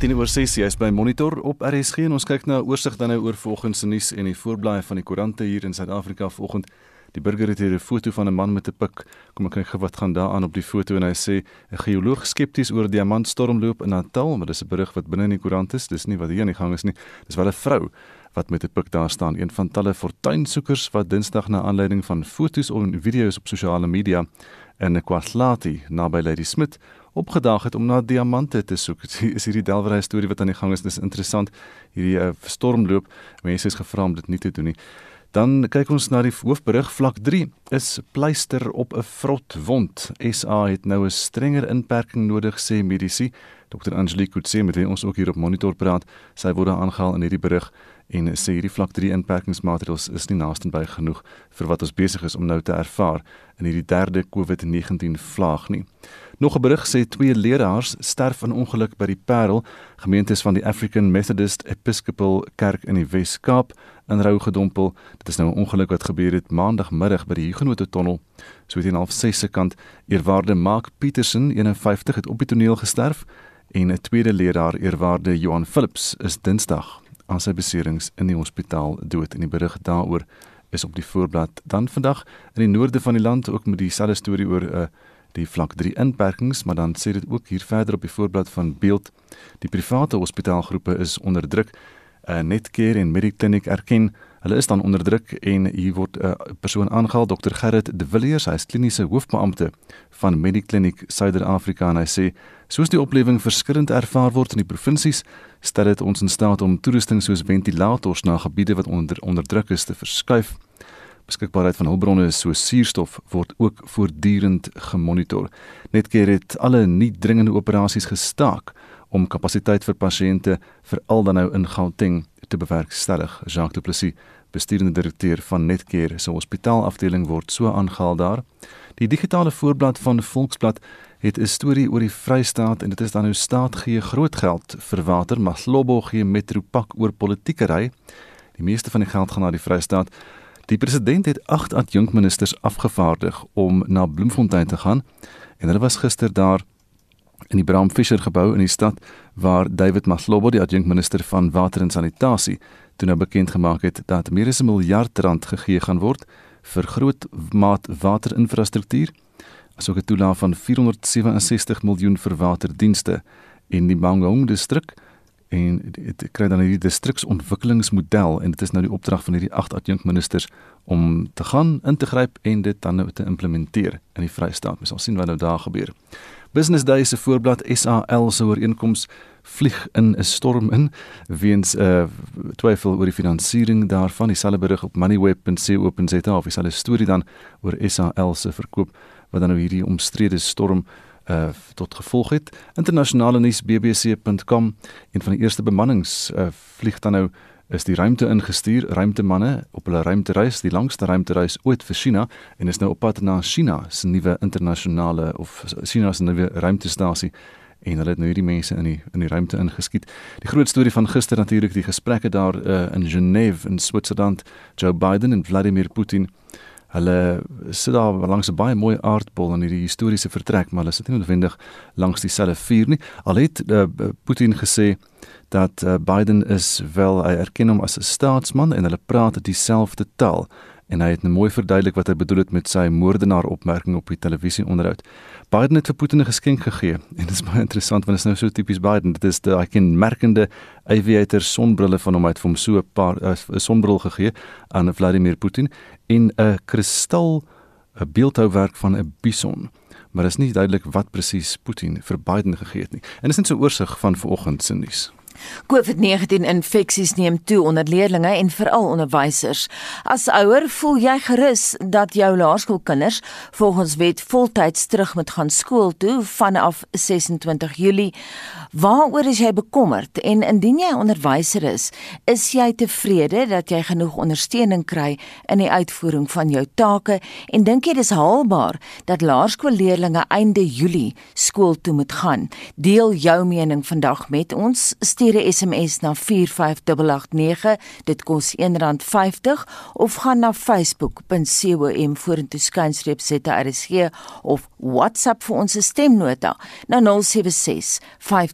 10 oor 6 jy's by Monitor op RSG en ons kyk na 'n oorsig dan nou oor volgens se nuus en die voorblaaie van die koerante hier in Suid-Afrika vanoggend. Die burger het hier 'n foto van 'n man met 'n pik. Kom ek kyk wat gaan daar aan op die foto en hy sê 'n geoloog skepties oor diamantstormloop in Natal, maar dis 'n berig wat binne in die koerant is. Dis nie wat hier aan die gang is nie. Dis wel 'n vrou wat met 'n pik daar staan, een van talle fortuinsoekers wat Dinsdag na aanleiding van foto's en video's op sosiale media in KwaZulu naby Lady Smith opgedaag het om na diamante te soek. Dit is hierdie Delwerry storie wat aan die gang is. Dis interessant. Hierdie uh, stormloop. Mense is gevra om dit nie te doen nie. Dan kyk ons na die hoofberig vlak 3 is pleister op 'n vrot wond. SA het nou 'n strenger inperking nodig sê medisy. Dr Angelique Kutse met wie ons ook hier op monitor praat, sy word aangehaal in hierdie berig en sê hierdie vlak 3 inperkingsmaatreëls is nie naastenby genoeg vir wat ons besig is om nou te ervaar in hierdie derde COVID-19 vlaag nie. Nog 'n berig sê twee leraars sterf in ongeluk by die Parel, gemeentes van die African Methodist Episcopal Kerk in die Wes-Kaap in rou gedompel. Dit is nou 'n ongeluk wat gebeur het maandagmiddag by die Huguenot Tunnel, so teen half 6 se kant. Eerwaarde Mark Petersen, 51, het op die toneel gesterf en 'n tweede leraar, eerwaarde Johan Philips, is Dinsdag aan sy beserings in die hospitaal dood en die berig daaroor is op die voorblad dan vandag in die noorde van die land ook met dieselfde storie oor 'n uh, eh, die vlak 3 inperkings maar dan sê dit ook hier verder op die voorblad van beeld die private hospitaalgroepe is onder druk uh, Netcare en Mediclinic erken hulle is dan onder druk en hier word 'n uh, persoon aangehaal Dr Gerrit de Villiers hy is kliniese hoofbeampte van Mediclinic Suider-Afrika en hy sê soos die oplewing verskillend ervaar word in die provinsies stel dit ons in staat om toerusting soos ventilators na gebiede wat onder onder druk is te verskuif. Beskikbaarheid van hulpbronne soos suurstof word ook voortdurend gemonitor. Netcare het alle nie dringende operasies gestaak om kapasiteit vir pasiënte veral dan nou in Gauteng te bewerkstellig. Jacques Du Plessis, besturende direkteur van Netcare se hospitaalafdeling word so aangehaal daar. Die digitale voorblad van Volksblad het 'n storie oor die Vrystaat en dit is dan nou staat gee groot geld vir water, maar Slobo gee Metropak oor politiekery. Die meeste van die geld gaan na die Vrystaat. Die president het 8 adjunkministers afgevaardig om na Bloemfontein te gaan en hulle was gister daar in die Bram Fischer gebou in die stad waar David Maslobo die adjunkminister van water en sanitasie toe nou bekend gemaak het dat meer as 'n miljard rand gegee gaan word vir groot maat waterinfrastruktuur asook 'n toelaag van 467 miljoen vir waterdienste in die Mangaung distrik en dit kry dan hierdie distriksontwikkelingsmodel en dit is nou die opdrag van hierdie agt adjunkministers om te gaan integryp en dit dan nou te implementeer in die Vrystaat. Ons sal sien wat nou daar gebeur. Business Day se voorblad SAL se ooreenkoms vlieg in 'n storm in weens 'n uh, twyfel oor die finansiering daarvan. Dieselfde berig op moneyweb.co.za of dieselfde storie dan oor SAL se verkoop wat dan nou hierdie omstrede storm uh tot gevolg het. Internasionale nuus bbc.com een van die eerste bemannings uh vlieg dan nou is die ruimte ingestuur, ruimtemanne op hulle ruimtereis, die langste ruimtereis ooit vir China en is nou op pad na China se nuwe internasionale of China se nuwe ruimtestasie en hulle het nou hierdie mense in die in die ruimte ingeskiet. Die groot storie van gister natuurlik die gesprekke daar uh, in Genève in Switserland, Joe Biden en Vladimir Putin. Hulle sit daar langs 'n baie mooi aardbol in hierdie historiese vertrek, maar hulle sit nie noodwendig langs dieselfde vuur nie. Al het uh, Putin gesê dat uh, Biden is wel hy erken hom as 'n staatsman en hulle praat dieselfde taal en hy het nou mooi verduidelik wat hy bedoel het met sy moordenaar opmerking op die televisie onderhoud. Biden het vir Putin 'n geskenk gegee en dit is baie interessant want dit is nou so tipies Biden. Dit is daai kenmerkende aviator sonbrille van hom uit vir hom so 'n paar 'n uh, sonbril gegee aan Vladimir Putin en 'n kristal 'n beeldhouwerk van 'n bison. Maar dit is nie duidelik wat presies Putin vir Biden gegee het nie. En dis net so oorsig van vanoggend se nuus. COVID-19 infeksies neem toe onder leerdlinge en veral onderwysers. As ouer, voel jy gerus dat jou laerskoolkinders volgens wet voltyds terug moet gaan skool toe vanaf 26 Julie. Waaroor is jy bekommerd en indien jy onderwyser is, is jy tevrede dat jy genoeg ondersteuning kry in die uitvoering van jou take en dink jy dis haalbaar dat laerskoolleerdlinge einde Julie skool toe moet gaan? Deel jou mening vandag met ons. Stuur 'n SMS na 45889. Dit kos R1.50 of gaan na facebook.com vorentoe skynstreep ZRSG of WhatsApp vir ons stemnota na 076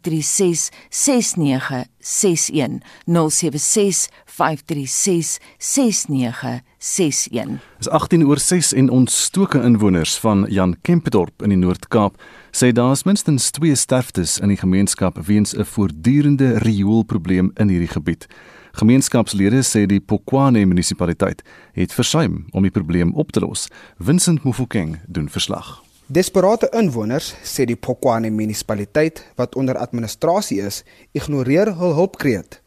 536 6961 076 536 6961 Is 18 oor 6 en ons stoke inwoners van Jan Kempdorp in die Noord-Kaap sê daar is minstens 2 sterftes in die gemeenskap weens 'n voortdurende rioolprobleem in hierdie gebied. Gemeenskapslede sê die Polokwane munisipaliteit het versuim om die probleem op te los. Vincent Mufokeng doen verslag. Desperate inwoners sê die Polokwane munisipaliteit wat onder administrasie is, ignoreer hul hulpkreet.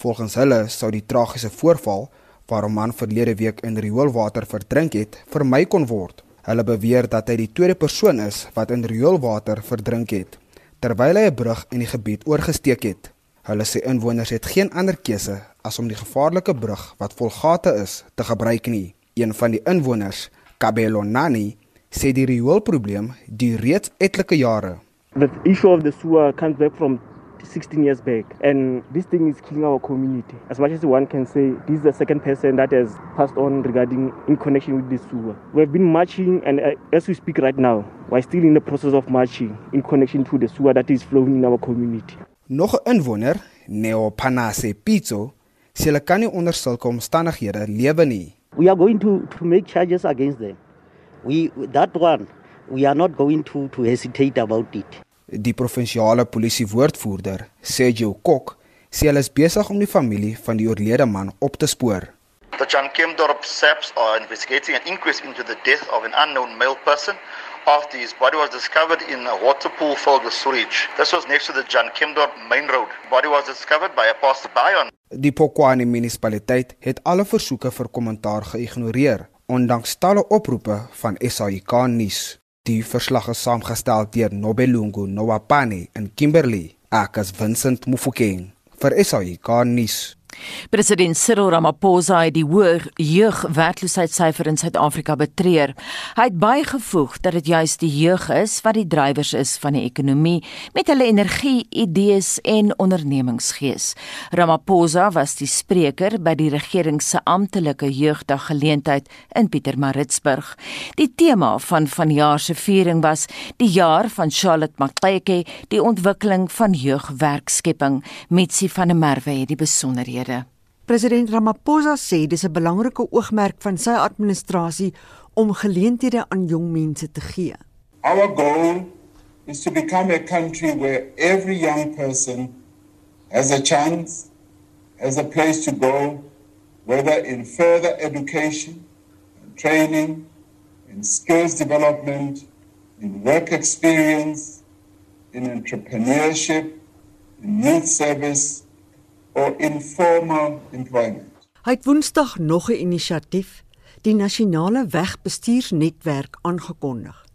Volgens hulle sou die tragiese voorval waar 'n man verlede week in rioolwater verdrink het, vermy kon word. Hulle beweer dat hy die tweede persoon is wat in rioolwater verdrink het terwyl hy 'n brug in die gebied oorgesteek het. Hulle sê inwoners het geen ander keuse as om die gevaarlike brug wat vol gate is te gebruik nie. Een van die inwoners, Kabelo Nani, sê die rioolprobleem duur reeds etlike jare. The issue of the sewer comes back from 16 years back and this thing is killing our community. As much as one can say this is the second person that has passed on regarding in connection with the sewer. We've been marching and uh, as we speak right now, we're still in the process of marching in connection to the sewer that is flowing in our community. Nog 'n inwoner, Neo Panase Pizzo, sê hulle kan nie onder sulke omstandighede lewe nie. We are going to to make charges against them. We that one we are not going to to hesitate about it. Die provinsiale polisie woordvoerder, Sergio Kok, sê hulle is besig om die familie van die oorlede man op te spoor. The Jan Kemdorp SAPS are investigating an inquest into the death of an unknown male person after his body was discovered in a water pool filled with sewage. This was next to the Jan Kemdorp main road. Body was discovered by a passerby on Die Polokwane munisipaliteit het alle versoeke vir kommentaar geïgnoreer, ondanks talle oproepe van SAIK nuus. Die verslag is saamgestel deur Nobelungu Nowapane in Kimberley, Akas Vincent Mufokeng vir SAIK nuus. President Cyril Ramaphosa het die hoë jeugwerkloosheidssyfer in Suid-Afrika betreur. Hy het bygevoeg dat dit juis die jeug is wat die drywers is van die ekonomie met hulle energie, idees en ondernemingsgees. Ramaphosa was die spreker by die regering se amptelike jeugdag geleentheid in Pietermaritzburg. Die tema van vanjaar se viering was die jaar van Charlotte Maxeke, die ontwikkeling van jeugwerkskepping. Mitsi van der Merwe het die besonderhede. President Ramaphosa sê dis 'n belangrike oogmerk van sy administrasie om geleenthede aan jong mense te gee. Our goal is to become a country where every young person has a chance, has a place to go, whether in further education, training, in skills development, in work experience, in entrepreneurship, in youth service, or informal employment. Hy het Woensdag nog 'n inisiatief, die Nasionale Wegbestuursnetwerk aangekondig.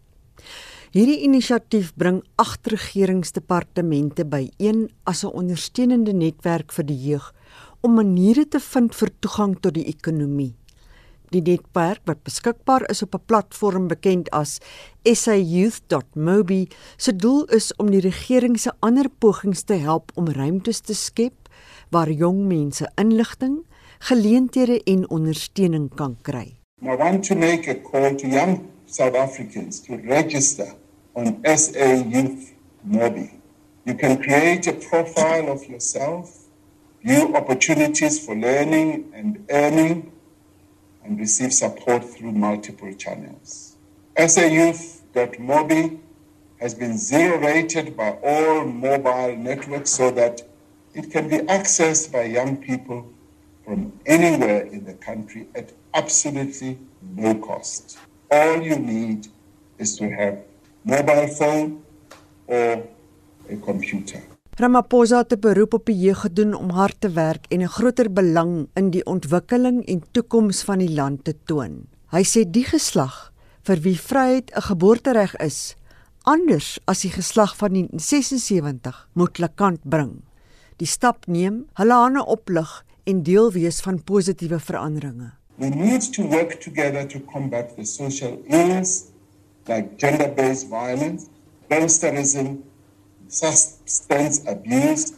Hierdie inisiatief bring agt regeringsdepartemente byeen as 'n ondersteunende netwerk vir die jeug om maniere te vind vir toegang tot die ekonomie. Die netwerk wat beskikbaar is op 'n platform bekend as sayouth.mobi, se doel is om die regering se ander pogings te help om ruimtes te skep waar jong mense inligting, geleenthede en ondersteuning kan kry. I want to make a call to young South Africans to register on SA Youth Mobi. You can create a profile of yourself, view opportunities for learning and earning, and receive support through multiple channels. SAYouth.mobi has been zero rated by all mobile networks so that it can be accessed by young people from anywhere in the country at absolutely no cost. All you need is to have mobile phone or a computer. Ramaphosa het 'n beroep op die jeug gedoen om hard te werk en 'n groter belang in die ontwikkeling en toekoms van die land te toon. Hy sê die geslag vir wie vryheid 'n geboortereg is, anders as die geslag van 1976, moet hulle kant bring. Die stap neem, hulle hande oplig en deel wees van positiewe veranderinge. We need to work together to combat the social ills like gender-based violence, gangsterism, substance abuse,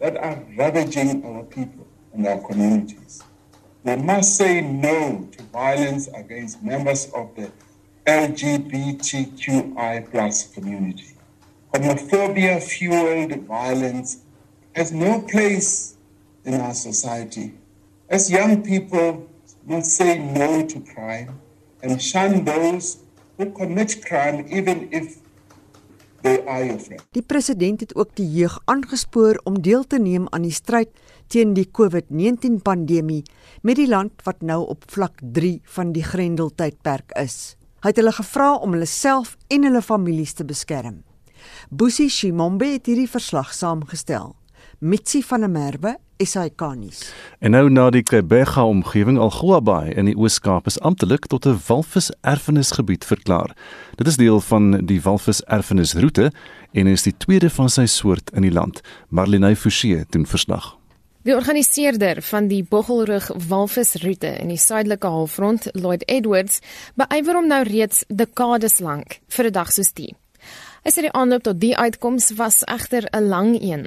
that are ravaging our people and our communities. We must say no to violence against members of the LGBTQI plus community. Homophobia fueled violence has no place in our society. As young people must say no to crime and shun those who commit crime even if they are your friend. Die president het ook die jeug aangespoor om deel te neem aan die stryd teen die COVID-19 pandemie met die land wat nou op vlak 3 van die Grendeltydperk is. Hy het hulle gevra om hulle self en hulle families te beskerm. Busi Shimombe het hierdie verslag saamgestel. Mitsi van der Merwe SAK-nuus. En nou na die Kebega omgewing Algoa Bay in die Oos-Kaap is amptelik tot 'n walvis-erfenisgebied verklaar. Dit is deel van die walvis-erfenisroete en is die tweede van sy soort in die land. Marlene Forsie doen verslag. Die organiseerder van die Boggelrug walvisroete in die suidelike halfrond, Lloyd Edwards, beywer om nou reeds dekades lank vir 'n dag soos die. Hy sê die aanloop tot die uitkoms was egter 'n lang een.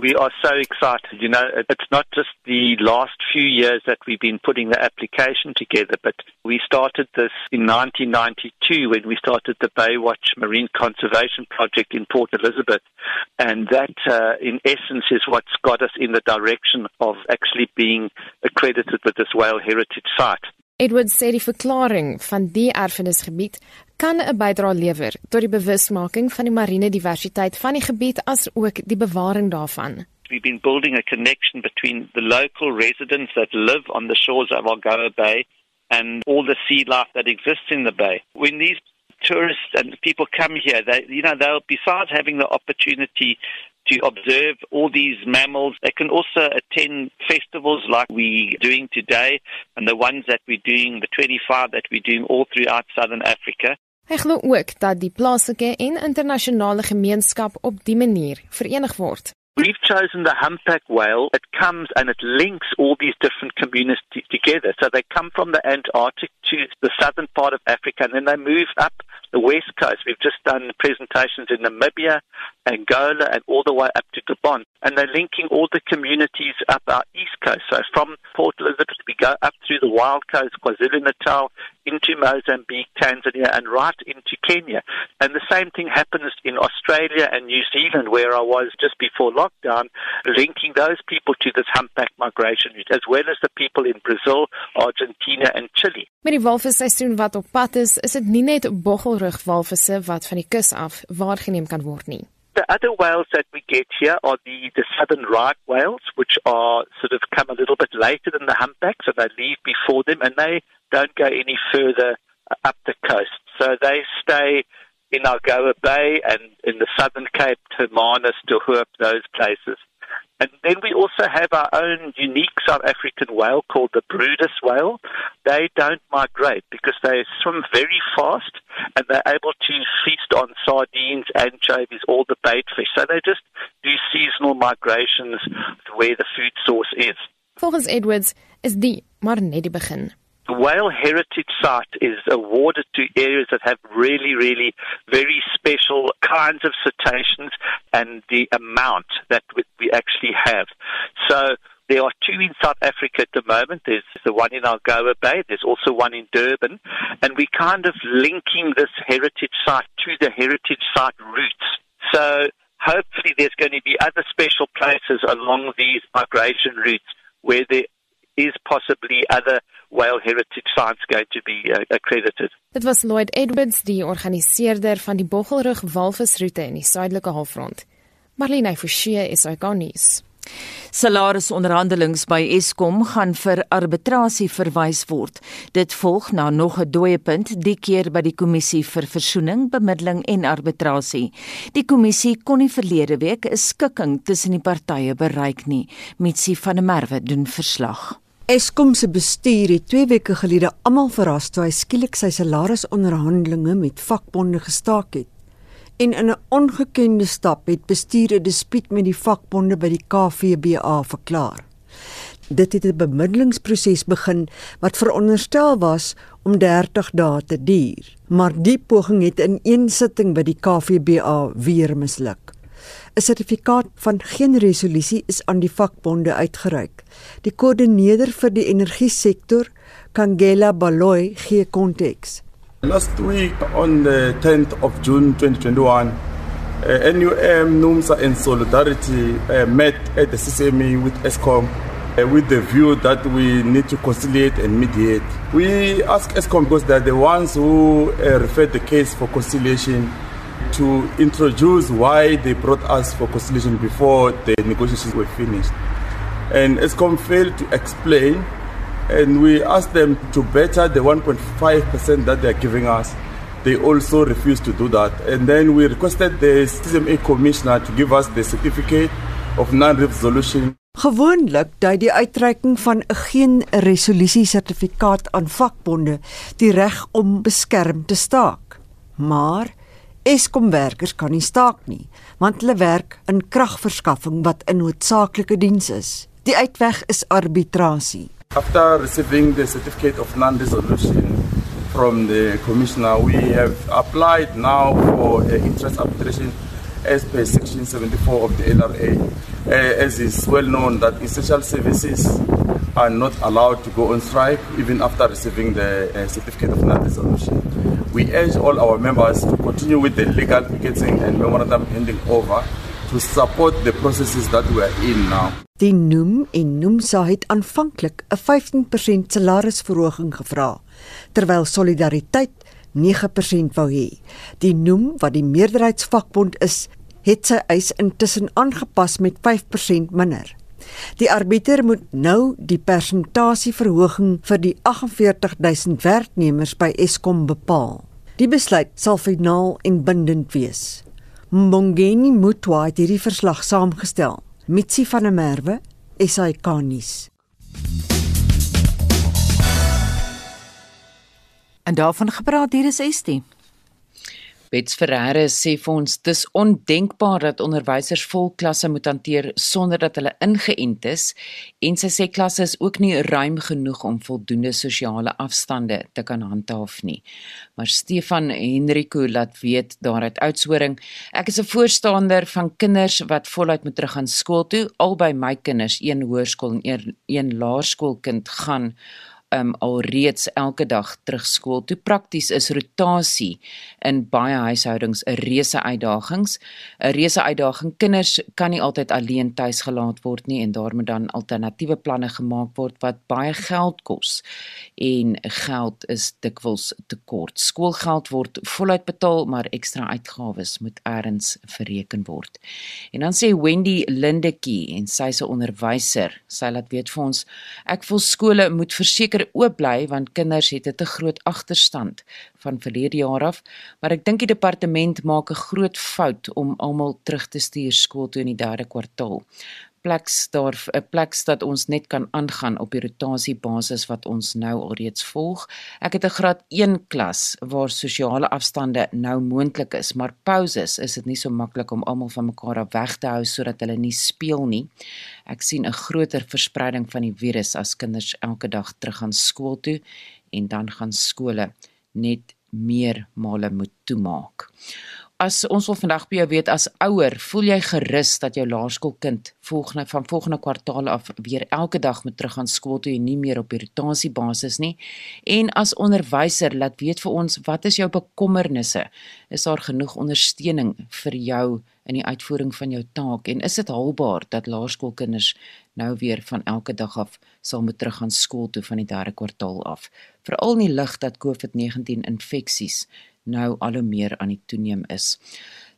We are so excited. You know, it's not just the last few years that we've been putting the application together, but we started this in 1992 when we started the Baywatch Marine Conservation Project in Port Elizabeth. And that, uh, in essence, is what's got us in the direction of actually being accredited with this whale heritage site. Edward sê die verklaring van die erfenisgebied kan 'n bydrae lewer tot die bewusmaking van die marine diversiteit van die gebied as ook die bewaring daarvan. We've been building a connection between the local residents that live on the shores of Algoa Bay and all the sea life that exists in the bay. When these tourists and people come here, they, you know, they'll besides having the opportunity to observe all these mammals. They can also attend festivals like we're doing today and the ones that we're doing, the 25 that we're doing all throughout southern Africa. Hy glo ook dat die plaaslike en internasionale gemeenskap op die manier verenig word. We've chosen the humpback whale. It comes and it links all these different communities together. So they come from the Antarctic to the southern part of Africa and then they move up the west coast. We've just done presentations in Namibia, Angola, and all the way up to Gabon. And they're linking all the communities up our east coast. So from Port Elizabeth, we go up through the wild coast, KwaZulu Natal, into Mozambique, Tanzania, and right into Kenya. And the same thing happens in Australia and New Zealand, where I was just before lockdown, linking those people to this humpback migration route, as well as the people in Brazil, Argentina, and Chile. Met die walvisseisoen wat op pad is, is dit nie net wat van die kus af waargeneem kan word nie. The other whales that we get here are the, the southern right whales, which are sort of come a little bit later than the humpback, so they leave before them and they don't go any further uh, up the coast. So they stay in Algoa Bay and in the southern Cape, Hermanus, De Hoop, those places. And then we also have our own unique South African whale called the Brudus whale. They don't migrate because they swim very fast and they're able to feast on sardines, anchovies, all the bait fish. So they just do seasonal migrations to where the food source is. Volgens Edwards is die maar net die begin. The Whale Heritage Site is awarded to areas that have really, really very special kinds of cetaceans and the amount that we actually have. So there are two in South Africa at the moment. There's the one in Algoa Bay. There's also one in Durban. And we're kind of linking this heritage site to the heritage site routes. So hopefully there's going to be other special places along these migration routes where there is possibly other whale heritage sites going to be uh, accredited. Dit was Lloyd Edwards, die organiseerder van die Boggelrug walvisroete in die suidelike halfrond. Marlene Forsie is ikonies. Salarisonderhandelinge by Eskom gaan vir arbitrasie verwys word. Dit volg na nog 'n dooie punt, die keer by die kommissie vir versoening, bemiddeling en arbitrasie. Die kommissie kon nie verlede week 'n skikking tussen die partye bereik nie, Mitsi van der Merwe doen verslag. Eskom se bestuur het 2 weke gelede almal verras toe hy skielik sy salarisonderhandelinge met vakbonde gestaak het en in 'n ongekende stap het bestuur 'n dispuut met die vakbonde by die KVBA verklaar. Dit het 'n bemiddelingsproses begin wat veronderstel was om 30 dae te duur, maar die poging het in een sitting by die KVBA weer misluk. 'n sertifikaat van geen resolusie is aan die vakbonde uitgereik. Die koördineerder vir die energiesektor, Kangela Baloy, gee konteks. Last week on the 10th of June 2021, uh, NUM, NUMSA and Solidarity uh, met at the CCME with ESCOM uh, with the view that we need to conciliate and mediate. We asked ESCOM because they're the ones who uh, referred the case for conciliation to introduce why they brought us for conciliation before the negotiations were finished. And ESCOM failed to explain, and we asked them to better the 1.5% that they're giving us. They also refused to do that. And then we requested the CMA commissioner to give us the certificate of non-resolution. Gewoonlik dui die uitreiking van 'n geen resolusie sertifikaat aan vakbonde die reg om beskerm te staak. Maar Eskom werkers kan nie staak nie, want hulle werk in kragverskaffing wat 'n noodsaaklike diens is. Die uitweg is arbitrasie. After receiving the certificate of non-resolution from the commissioner, we have applied now for an interest arbitration as per section 74 of the LRA. Uh, as is well known that essential services are not allowed to go on strike even after receiving the uh, certificate of non-resolution. We urge all our members to continue with the legal picketing and memorandum handing over to support the processes that we are in now. Die Noem en Noemsa het aanvanklik 'n 15% salarisverhoging gevra, terwyl Solidariteit 9% wou hê. Die Noem wat die meerderheidsvakbond is, het sy eis intussen aangepas met 5% minder. Die arbiter moet nou die persentasieverhoging vir die 48000 werknemers by Eskom bepaal. Die besluit sal finaal en bindend wees. Mbongeni Mutwa het hierdie verslag saamgestel. Mitsi van der Merwe, SAK nuus. En daarvan gepraat hier is Estie. Bets Ferreira sê vir ons dis ondenkbaar dat onderwysers vol klasse moet hanteer sonder dat hulle ingeënt is en sy sê klasse is ook nie ruim genoeg om voldoende sosiale afstande te kan handhaaf nie. Maar Stefan Henrico laat weet daaruit uitsoring. Ek is 'n voorstander van kinders wat voluit moet terug aan skool toe. Albei my kinders, een hoërskool en een, een laerskoolkind gaan um alreeds elke dag terug skool toe. Prakties is rotasie in baie huishoudings 'n reuse uitdagings. 'n Reuse uitdaging. Kinders kan nie altyd alleen tuis gelaat word nie en daar moet dan alternatiewe planne gemaak word wat baie geld kos. En geld is dikwels tekort. Skoolgeld word voluit betaal, maar ekstra uitgawes moet eers bereken word. En dan sê Wendy Lindetjie en sy's 'n onderwyser. Sy laat weet vir ons ek voel skole moet verseker verder oop bly want kinders het 'n te groot agterstand van verlede jaar af, maar ek dink die departement maak 'n groot fout om almal terug te stuur skool toe in die derde kwartaal pleks daar 'n plek dat ons net kan aangaan op die rotasiebasis wat ons nou alreeds volg. Ek het 'n graad 1 klas waar sosiale afstande nou moontlik is, maar pauses is dit nie so maklik om almal van mekaar af weg te hou sodat hulle nie speel nie. Ek sien 'n groter verspreiding van die virus as kinders elke dag terug gaan skool toe en dan gaan skole net meer male moet toemaak as ons wil vandag by jou weet as ouer, voel jy gerus dat jou laerskoolkind volgende van volgende kwartaal af weer elke dag moet terug aan skool toe en nie meer op rotasiebasis nie? En as onderwyser, laat weet vir ons, wat is jou bekommernisse? Is daar genoeg ondersteuning vir jou in die uitvoering van jou taak en is dit haalbaar dat laerskoolkinders nou weer van elke dag af sal moet terug aan skool toe van die derde kwartaal af? Veral in lig dat COVID-19 infeksies nou al hoe meer aan die toeneem is.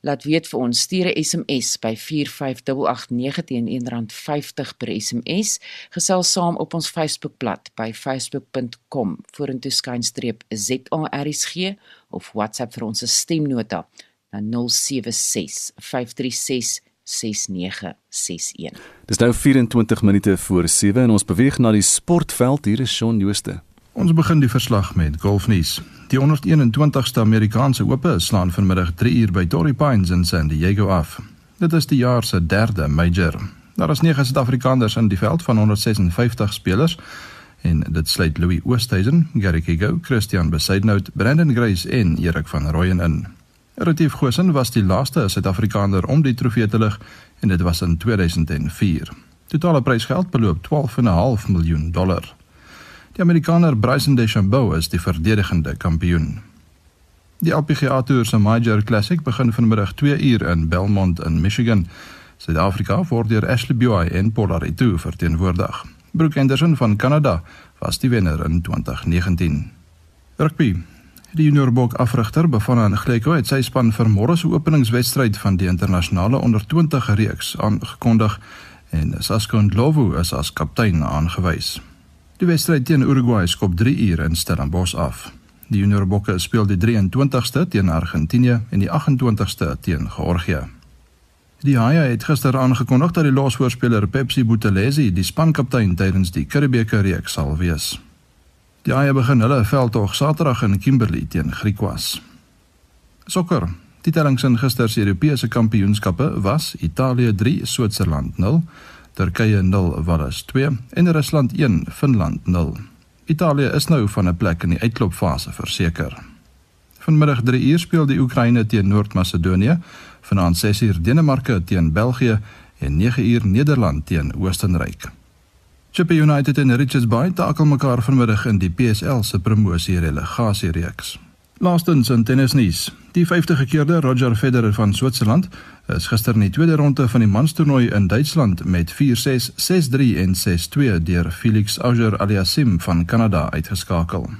Laat weet vir ons stuur 'n SMS by 45889 teen R1.50 per SMS. Gesels saam op ons Facebookblad by facebook.com vorentoe skynstreep ZARSG of WhatsApp vir ons stemnota na 076 536 6961. Dis nou 24 minute voor 7 en ons beweeg na die sportveld. Hier is Shaun Jooste. Ons begin die verslag met golfnuus. Die 121ste Amerikaanse Ope slaan vanmiddag 3 uur by Torrey Pines in San Diego af. Dit is die jaar se derde major. Daar is 9 Suid-Afrikaners in die veld van 156 spelers en dit sluit Louis Oosthuizen, Gary Kigo, Christian Besaidnout, Brandon Grace en Erik van Rooyen in. Retief Goosen was die laaste Suid-Afrikaner om die trofee te lig en dit was in 2004. Totale prysgeld beloop 12,5 miljoen dollar. Die Amerikaner Bryson DeChambeau is die verdedigende kampioen. Die LPGA Tour se Major Classic begin vanmiddag 2 uur in Belmont in Michigan. Suid-Afrika word deur Ashley Buy en Paula Ritu verteenwoordig. Brooke Henderson van Kanada was die wenner in 2019. Rugby. Die juniorbok afrigter Bafana Ngleko het sy span vir môre se openingswedstryd van die internasionale onder 20 reeks aangekondig en Sasco Ndlovu is as kaptein aangewys. Die wedstryd teen Uruguay skop 3 uur in Stellenbosch af. Die juniorbokke speel die 23ste teen Argentinië en die 28ste teen Georgië. Die Haie het gister aangekondig dat die losvoorspeler Pepsi Buthelezi die spankaptein tydens die Karibeker reeks sal wees. Die Haie begin hulle veldtog Saterdag in Kimberley teen Griquas. Sokker. Die tellings in gister se Europese kampioenskappe was Italië 3, Switserland 0, Turkye 0, Wales 2 en Rusland 1, Finland 0. Italië is nou van 'n plek in die uitklopfase verseker. Vanmiddag 3 uur speel die Oekraïne teen Noord-Macedonië vanaand 6uur Denemarke teen België en 9uur Nederland teen Oostenryk. Chippa United en Richards Bay takel mekaar vanmiddag in die PSL se promosie relegasie reeks. Laastens in tennisnuus. Die 50-gekeerde Roger Federer van Switserland is gister in die tweede ronde van die manstoernooi in Duitsland met 4-6, 6-3 en 6-2 deur Felix Auger-Aliassime van Kanada uitgeskakel.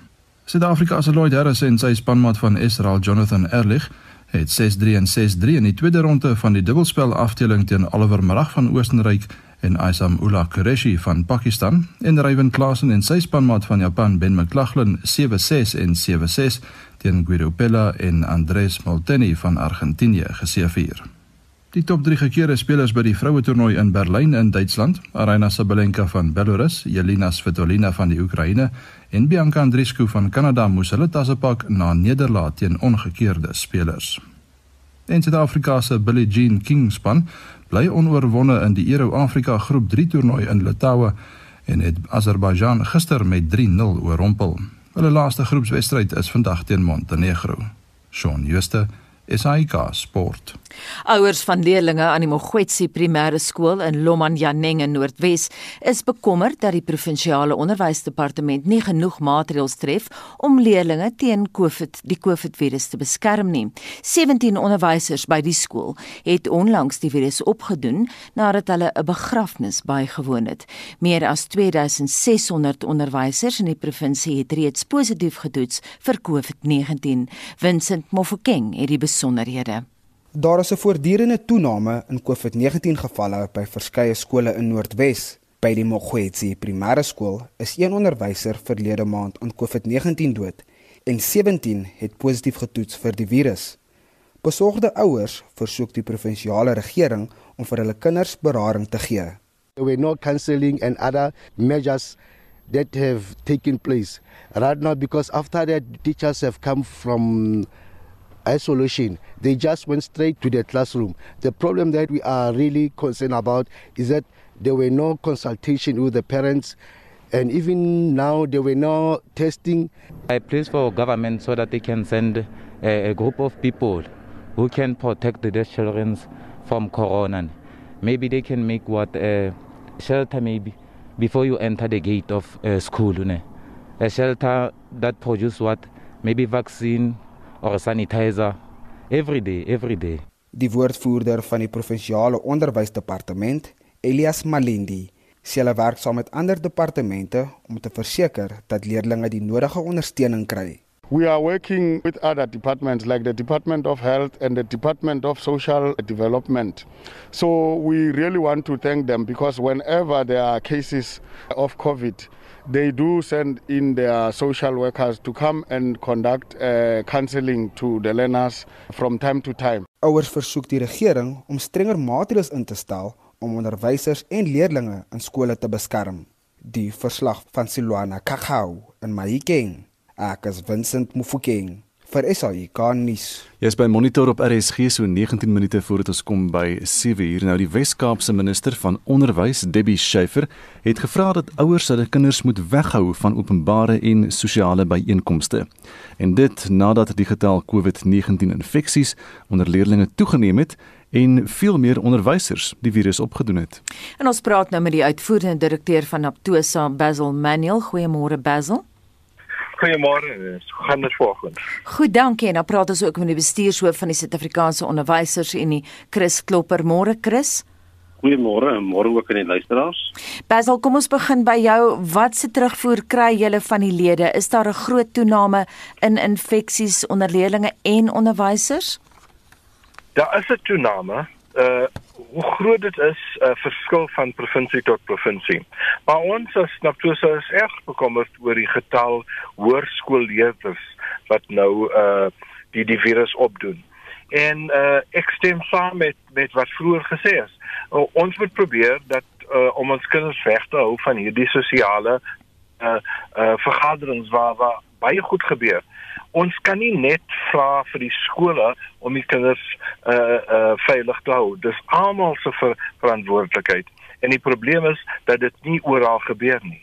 Suid-Afrika se Lloyd Harris en sy spanmaat van Israel Jonathan Erlich het 6-3 en 6-3 in die tweede ronde van die dubbelspel afdeling teen Oliver Marag van Oostenryk en Aisam Ullah Qureshi van Pakistan en Ryan Klassen en sy spanmaat van Japan Ben McLaughlin 7-6 en 7-6 teen Guido Pella en Andres Molteni van Argentinië geseëvier. Die top 3 gekeerde spelers by die vroue toernooi in Berlyn in Duitsland, Aryna Sabalenka van Belarus, Jelena Svitolina van die Oekraïne en Bianca Andreescu van Kanada moes hulle tasse pak na nederlaag teen ongekeerde spelers. En Suid-Afrika se Billie Jean King span bly onoorwonde in die Euro Afrika Groep 3 toernooi in Litaue en het Azerbaijan gister met 3-0 oorrompel. Hulle laaste groepswedstryd is vandag teen Montenegro. Shaun Schuster, SAK Sport. Ouers van leerdlinge aan die Mogwetsi Primêre Skool in Lomanyaneng in Noordwes is bekommerd dat die provinsiale onderwysdepartement nie genoeg maatreëls tref om leerdlinge teen COVID die COVID-virus te beskerm nie. 17 onderwysers by die skool het onlangs die virus opgedoen nadat hulle 'n begrafnis bygewoon het. Meer as 2600 onderwysers in die provinsie het reeds positief getoets vir COVID-19. Vincent Mofokeng het die besonderhede. Daar is 'n voortdurende toename in COVID-19 gevalle by verskeie skole in Noordwes. By die Mogwetsi Primêre Skool is een onderwyser verlede maand aan COVID-19 dood en 17 het positief getoets vir die virus. Besorgde ouers versoek die provinsiale regering om vir hulle kinders berading te gee. There were no counseling and other measures that have taken place right now because after that teachers have come from isolation. They just went straight to the classroom. The problem that we are really concerned about is that there were no consultation with the parents and even now there were no testing. I plead for government so that they can send a, a group of people who can protect the children from corona. Maybe they can make what a shelter maybe before you enter the gate of a school. A shelter that produce what maybe vaccine or a sanitizer every day every day. Die woordvoerder van die provinsiale onderwysdepartement, Elias Malindi, sê hulle werk saam met ander departemente om te verseker dat leerders die nodige ondersteuning kry. We are working with other departments like the Department of Health and the Department of Social Development. So we really want to thank them because whenever there are cases of COVID, they do send in their social workers to come and conduct uh, counseling to the learners from time to time. Ouers versoek die regering om strenger maatreëls in te stel om onderwysers en leerders in skole te beskerm. Die verslag van Silwana Kakau in Mahikeng. Ek is Vincent Mufokeng vir SAIK nuus. Jy's by Monitor op RSG so 19 minute voordat ons kom by 7 uur. Nou die Wes-Kaapse minister van Onderwys, Debbie Schiefer, het gevra dat ouers hulle kinders moet weghou van openbare en sosiale byeenkomste. En dit nadat die getal COVID-19 infeksies onder leerders toegeneem het en veel meer onderwysers die virus opgedoen het. En ons praat nou met die uitvoerende direkteur van Aptosa, Basil Manuel. Goeiemôre Basil. Goeiemôre, gaan dit volgens. Goed, dankie. En dan praat ons ook met die bestuurshoof van die Suid-Afrikaanse Onderwysers Unie, Chris Klopper. Môre Chris. Goeiemôre en môre ook aan die luisteraars. Basil, kom ons begin by jou. Wat se terugvoer kry julle van die lede? Is daar 'n groot toename in infeksies onder leerders en onderwysers? Daar is 'n toename. Uh hoe groot dit is, uh, verskil van provinsie tot provinsie. Maar ons as Naptosa is erg bekommerd oor die getal hoërskoolleerders wat nou uh die die virus opdoen. En uh ek stem saam met met wat vroeër gesê is. Uh, ons moet probeer dat uh, om ons kinders weg te hou van hierdie sosiale uh uh vergaderings waar waar baie goed gebeur ons kan nie net vra vir die skole om die kinders uh uh veilig te hou. Dis almal se ver verantwoordelikheid. En die probleem is dat dit nie oral gebeur nie.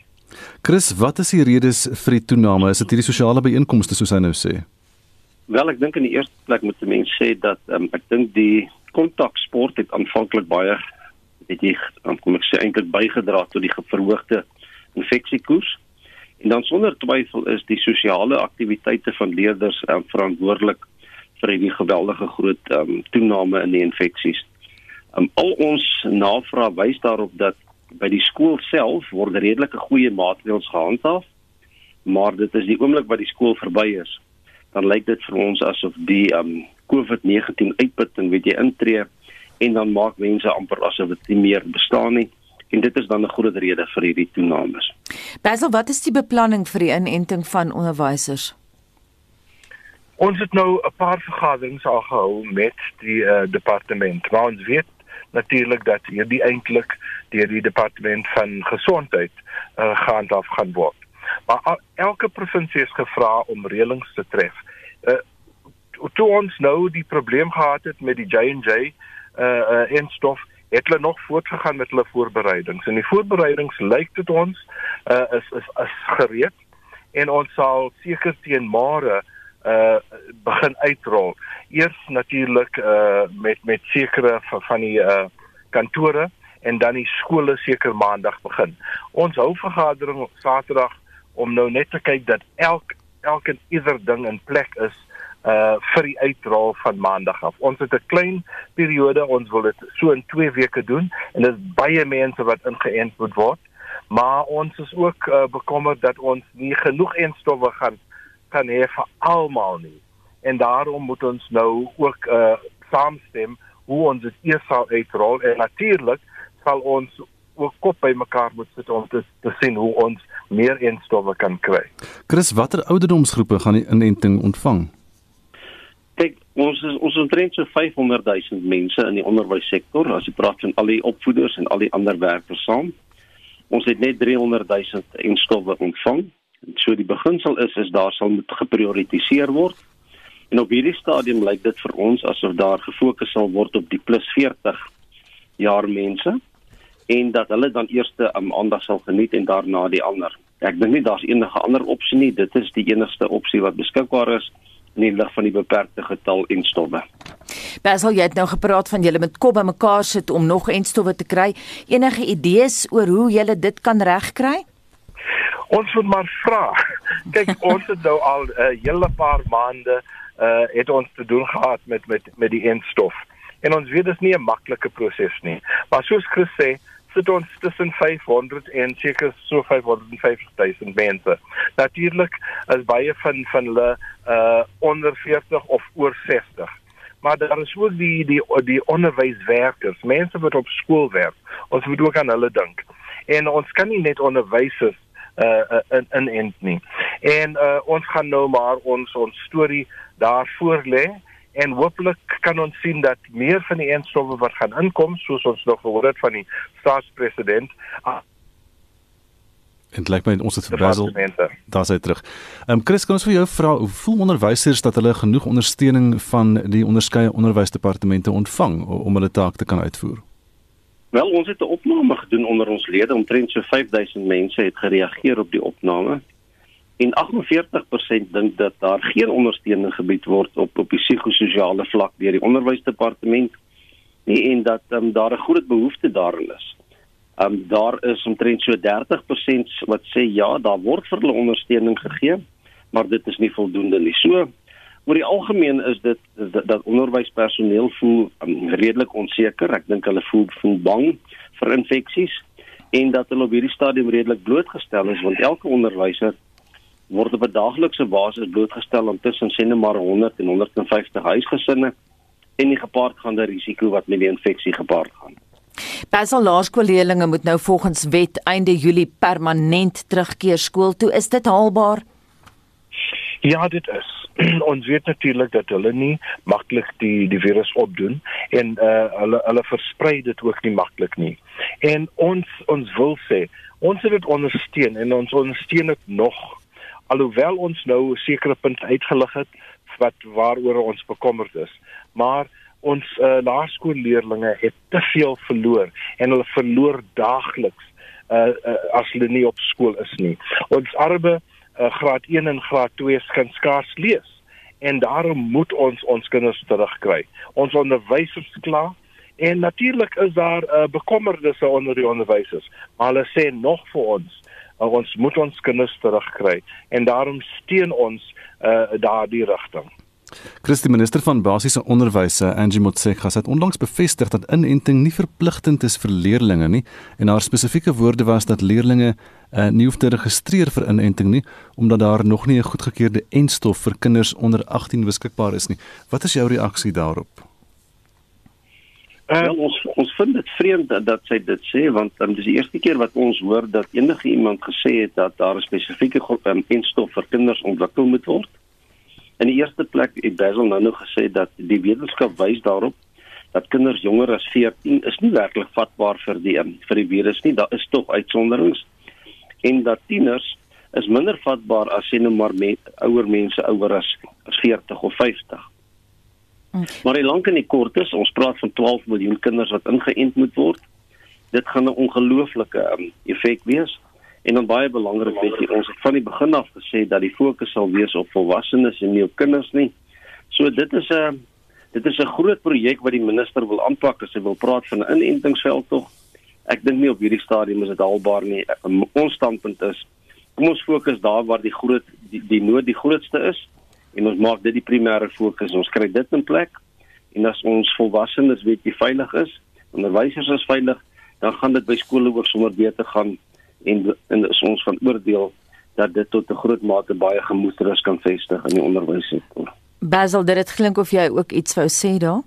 Chris, wat is die redes vir die toename? Is dit hierdie sosiale byeenkomste soos hy nou sê? Wel, ek dink in die eerste plek moet mense sê dat um, ek dink die kontaksport het aanvanklik baie weet jy, um, kom ek sê eintlik bygedra tot die verhoogde infeksiekoers. En dan sonder twyfel is die sosiale aktiwiteite van leerders um, verantwoordelik vir die geweldige groot um, toename in die infeksies. Um, al ons navraag wys daarop dat by die skool self word redelike goeie maatreëls gehandhaaf, maar dit is die oomblik wat die skool verby is, dan lyk dit vir ons asof die um, COVID-19 uitputting weet jy intree en dan maak mense amper asof dit nie meer bestaan nie en dit is dan 'n groot rede vir hierdie toenames. Basil, wat is die beplanning vir die inenting van onderwysers? Ons het nou 'n paar vergaderings al gehou met die uh, departement. Maar ons weet natuurlik dat hierdie eintlik deur die departement van gesondheid uh, gaan af gaan word. Maar al, elke provinsie is gevra om reëlings te tref. Uh, toe ons nou die probleem gehad het met die J&J uh, uh, en stof het hulle nog voortgegaan met hulle voorbereidings en die voorbereidings lyk dit ons uh, is is is gereed en ons sal seker teen môre uh begin uitrol. Eers natuurlik uh met met sekere van, van die uh kantore en dan die skole seker maandag begin. Ons hou vergadering Saterdag om nou net te kyk dat elk elke ieder ding in plek is uh vir die uitrol van maandag af. Ons het 'n klein periode, ons wil dit so in 2 weke doen en dit is baie mense wat ingeënt moet word. Maar ons is ook uh, bekommerd dat ons nie genoeg enstowwe gaan kan hê vir almal nie. En daarom moet ons nou ook uh saamstem hoe ons dit eers sal uitrol en natuurlik sal ons ook kop by mekaar moet sit om te, te sien hoe ons meer enstowwe kan kry. Chris, watter ouderdomsgroepe gaan die inenting ontvang? Kyk, ons is ons omtrent so 500 000 mense in die onderwyssektor as jy praat van al die opvoeders en al die ander werkers saam. Ons het net 300 000 enstowwe ontvang. En so die beginsel is is daar sal moet geprioritiseer word. En op hierdie stadium lyk dit vir ons asof daar gefokus sal word op die plus 40 jaar mense en dat hulle dan eers um, aandag sal geniet en daarna die ander. Ek dink nie daar's enige ander opsie nie. Dit is die enigste opsie wat beskikbaar is in die lig van die beperkte getal en stowwe. Basil, jy het nou gepraat van julle met kop bymekaar sit om nog en stowwe te kry. Enige idees oor hoe julle dit kan regkry? Ons moet maar vra. Kyk, ons het nou al 'n uh, hele paar maande uh het ons te doen gehad met met met die enstof. En ons weet dit is nie 'n maklike proses nie. Maar soos Chris sê, sit ons tussen 500 en seker so 550 000 mense. Natuurlik is baie van van hulle uh onder 40 of oor 60. Maar daar is ook die die die onderwyswerkers, mense wat op skool werk. Ons moet ook aan hulle dink. En ons kan nie net onderwysers uh in in end nie. En uh ons gaan nou maar ons ons storie daar voor lê en hopelik kan ons sien dat meer van die enstowwe wat gaan inkom soos ons nog gehoor het van die staatspresident En lyk my ons het vir Basil daar sy terug. Ehm um, Chris, kan ons vir jou vra hoe voel onderwysers dat hulle genoeg ondersteuning van die onderskeie onderwysdepartemente ontvang om hulle taak te kan uitvoer? Wel, ons het 'n opname gedoen onder ons lede. Omtrent so 5000 mense het gereageer op die opname. En 48% dink dat daar geen ondersteuning gebied word op op die psigososiale vlak deur die onderwysdepartement nie en dat um, daar 'n groot behoefte daarin is. Um daar is omtrent so 30% wat sê ja, daar word vir hulle ondersteuning gegee, maar dit is nie voldoende nie. So oor die algemeen is dit dat, dat onderwyspersoneel voel um, redelik onseker. Ek dink hulle voel voel bang vir infeksies en dat hulle op hierdie stadium redelik blootgestel is want elke onderwyser word op 'n daaglikse basis blootgestel aan tussen sende maar 100 en 150 huisgesinne en die gepaardgaande risiko wat met die infeksie gepaard gaan. Basel laerskoolleerders moet nou volgens wet einde Julie permanent terugkeer skool toe. Is dit haalbaar? Ja, dit is. ons weet natuurlik dat hulle nie maklik die die virus opdoen en uh hulle hulle versprei dit ook nie maklik nie. En ons ons wil sê, ons het dit ondersteun en ons ondersteun dit nog alhoewel ons nou sekere punt uitgelig het wat waaroor ons bekommerd is. Maar ons uh, laerskoolleerders het te veel verloor en hulle verloor daagliks uh, uh as hulle nie op skool is nie. Ons arme uh, graad 1 en graad 2 kan skaars lees en daarom moet ons ons kinders terugkry. Ons onderwysers kla en natuurlik is daar uh, bekommernisse onder die onderwysers, maar hulle sê nog vir ons uh, ons moet ons kinders terugkry en daarom steun ons uh, daardie rigting. Christie minister van basiese onderwys, Angie Motshekga, het onlangs bevestig dat inenting nie verpligtend is vir leerders nie en haar spesifieke woorde was dat leerders uh, nie hoef te registreer vir inenting nie omdat daar nog nie 'n goedgekeurde enstof vir kinders onder 18 beskikbaar is nie. Wat is jou reaksie daarop? Uh, well, ons ons vind dit vreemd dat, dat sy dit sê want um, dis die eerste keer wat ons hoor dat enige iemand gesê het dat daar 'n spesifieke um, enstof vir kinders ontwikkel moet word. In die eerste plek het Basil nou nog gesê dat die wetenskap wys daarop dat kinders jonger as 14 is nie werklik vatbaar vir die vir die virus nie. Daar is tog uitsonderings. En dat tieners is minder vatbaar as sien nou maar met ouer mense ouer as, as 40 of 50. Hmm. Maar die lank en die kort is, ons praat van 12 miljoen kinders wat ingeënt moet word. Dit gaan 'n ongelooflike um, effek wees. En dan baie belangrik weet jy ons het van die begin af gesê dat die fokus sal wees op volwassenes en nie op kinders nie. So dit is 'n dit is 'n groot projek wat die minister wil aanpak as hy wil praat van 'n inentingsveld tog. Ek dink nie op hierdie stadium is dit haalbaar nie. Ons standpunt is kom ons fokus daar waar die groot die, die nood die grootste is en ons maak dit die primêre fokus. Ons kry dit in plek en as ons volwassenes weet jy veilig is, onderwysers is veilig, dan gaan dit by skole ook sommer beter gaan en en is ons van oordeel dat dit tot 'n groot mate baie gemoedsrus kan vestig in die onderwyssektor. Basil, dit klink of jy ook iets wou sê daar?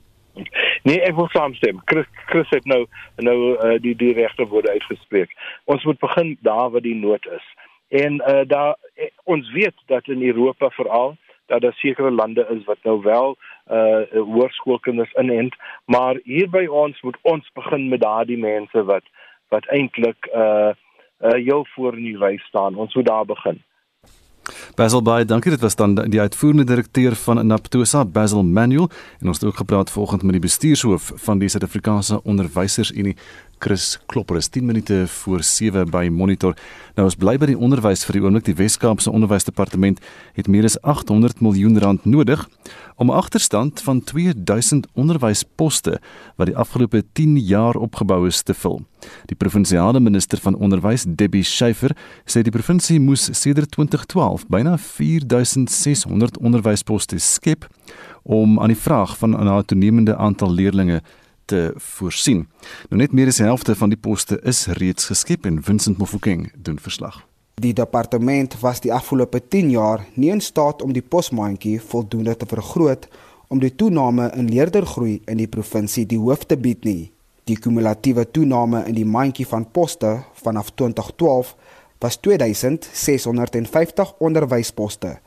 Nee, ek wil saamstem. Chris Chris het nou nou uh, die die regte woorde uitgespreek. Ons moet begin daar waar die nood is. En uh daar eh, ons weet dat in Europa veral dat daar sekere lande is wat nou wel uh hoërskoolkinders inent, maar hier by ons moet ons begin met daardie mense wat wat eintlik uh uh, heel voor in die ry staan. Ons moet daar begin. Basil Bay, dankie. Dit was dan die uitvoerende direkteur van Naptosa, Basil Manuel, en ons het ook gepraat vanoggend met die bestuurshoof van die Suid-Afrikaanse Onderwysersunie, Chris Klopper is 10 minute voor 7 by Monitor. Nou ons bly by die onderwys vir die oomblik. Die Wes-Kaapse Onderwysdepartement het meer as 800 miljoen rand nodig om 'n agterstand van 2000 onderwysposte wat die afgelope 10 jaar opgebou is te vul. Die provinsiale minister van onderwys, Debbie Schiefer, sê die provinsie moes sedert 2012 byna 4600 onderwysposte skep om aan die vraag van 'n toenemende aantal leerders te voorsien. Nou net meer as die helfte van die poste is reeds geskep en Vincent Mofokeng doen verslag. Die departement was die afgelope 10 jaar nie in staat om die posmandjie voldoende te vergroot om die toename in leerdergroei in die provinsie die hoof te bied nie. Die kumulatiewe toename in die mandjie van poste vanaf 2012 was 2650 onderwysposte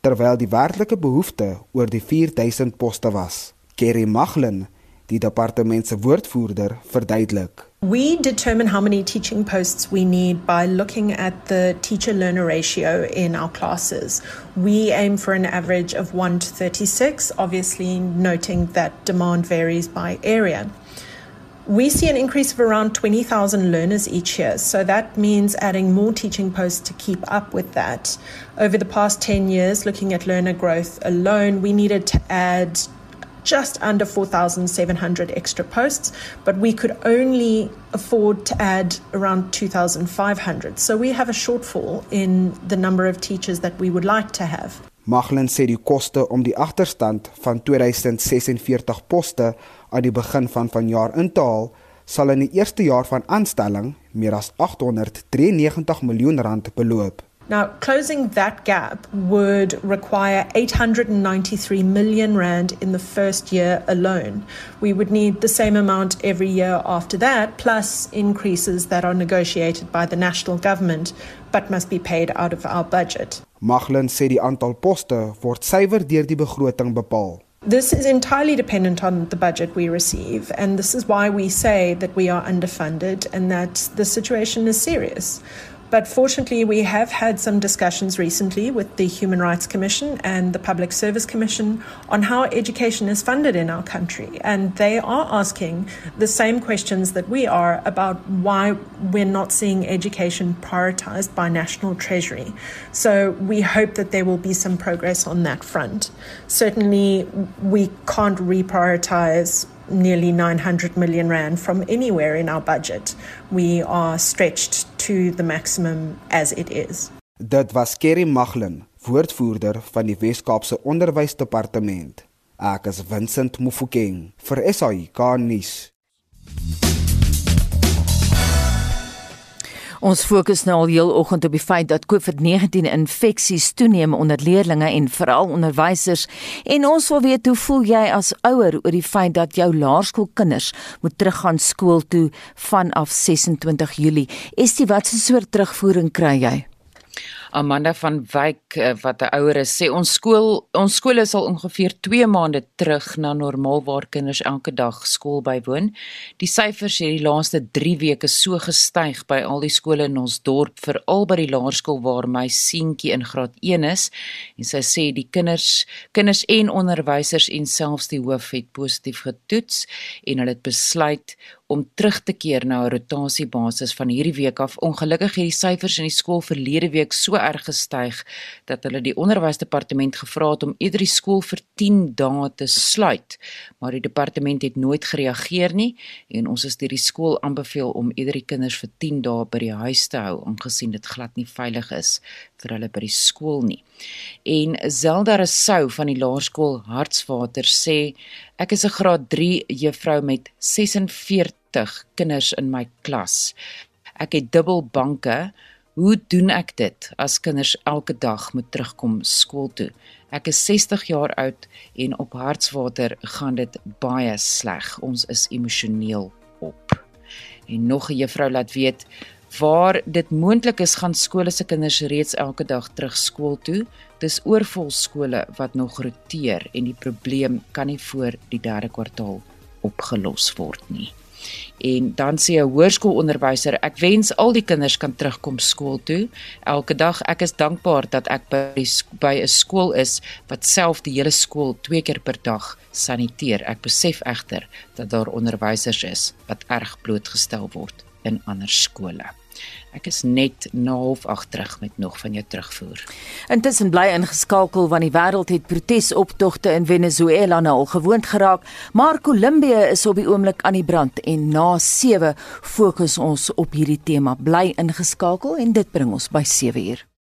terwyl die werklike behoefte oor die 4000 poste was. Kerry Maglin die departement se woordvoerder verduidelik. We determine how many teaching posts we need by looking at the teacher learner ratio in our classes. We aim for an average of 1 to 36, obviously noting that demand varies by area. We see an increase of around 20,000 learners each year, so that means adding more teaching posts to keep up with that. Over the past 10 years, looking at learner growth alone, we needed to add just under 4,700 extra posts, but we could only afford to add around 2,500. So we have a shortfall in the number of teachers that we would like to have. Maglen sê die koste om die agterstand van 2046 poste aan die begin van vanjaar in te haal, sal in die eerste jaar van aanstelling meer as 893 miljoen rand beloop. Now, closing that gap would require 893 million rand in the first year alone. We would need the same amount every year after that, plus increases that are negotiated by the national government but must be paid out of our budget. Maglen sê die aantal poste word suiwer deur die begroting bepaal. This is entirely dependent on the budget we receive, and this is why we say that we are underfunded and that the situation is serious. But fortunately, we have had some discussions recently with the Human Rights Commission and the Public Service Commission on how education is funded in our country. And they are asking the same questions that we are about why we're not seeing education prioritized by National Treasury. So we hope that there will be some progress on that front. Certainly, we can't reprioritize nearly 900 million rand from anywhere in our budget. We are stretched to the maximum as it is. Dit was Kerry Maglen, woordvoerder van die Wes-Kaapse Onderwysdepartement. Ek is Vincent Mufokeng vir SAI Garnis. Ons fokus nou al heel oggend op die feit dat COVID-19 infeksies toeneem onder leerders en veral onderwysers en ons wil weet hoe voel jy as ouer oor die feit dat jou laerskoolkinders moet teruggaan skool toe vanaf 26 Julie. Estie, watse soort terugvoering kry jy? Amanda van Wyk eh, wat 'n ouer is, sê ons skool ons skole sal ongeveer 2 maande terug na normaal waar kinders elke dag skool bywoon. Die syfers het die laaste 3 weke so gestyg by al die skole in ons dorp, veral by die laerskool waar my seentjie in graad 1 is. En sy sê die kinders kinders en onderwysers en selfs die hoof het positief getoets en hulle het besluit om terug te keer na 'n rotasiebasis van hierdie week af. Ongelukkig het die syfers in die skool verlede week so erg gestyg dat hulle die onderwysdepartement gevra het om eerder die skool vir 10 dae te sluit. Maar die departement het nooit gereageer nie en ons is deur die skool aanbeveel om eerder die kinders vir 10 dae by die huis te hou aangesien dit glad nie veilig is vir hulle by die skool nie. En Zelda Rousseau van die laerskool Hartswater sê ek is 'n graad 3 juffrou met 46 kinders in my klas. Ek het dubbel banke. Hoe doen ek dit as kinders elke dag moet terugkom skool toe? Ek is 60 jaar oud en op Hartswater gaan dit baie sleg. Ons is emosioneel op. En nog 'n juffrou laat weet waar dit moontlik is gaan skole se kinders reeds elke dag terug skool toe. Dis oorvol skole wat nog roteer en die probleem kan nie voor die derde kwartaal opgelos word nie. En dan sê 'n hoërskoolonderwyser, ek wens al die kinders kan terugkom skool toe elke dag. Ek is dankbaar dat ek by by 'n skool is wat self die hele skool twee keer per dag saniteer. Ek besef egter dat daar onderwysers is wat erg blootgestel word in ander skole. Ek is net na half 8 terug met nog van jou terugvoer. Intussen bly ingeskakel want die wêreld het protesoptogte in Venezuela nou al gewoond geraak, maar Kolumbie is op die oomblik aan die brand en na 7 fokus ons op hierdie tema. Bly ingeskakel en dit bring ons by 7 uur.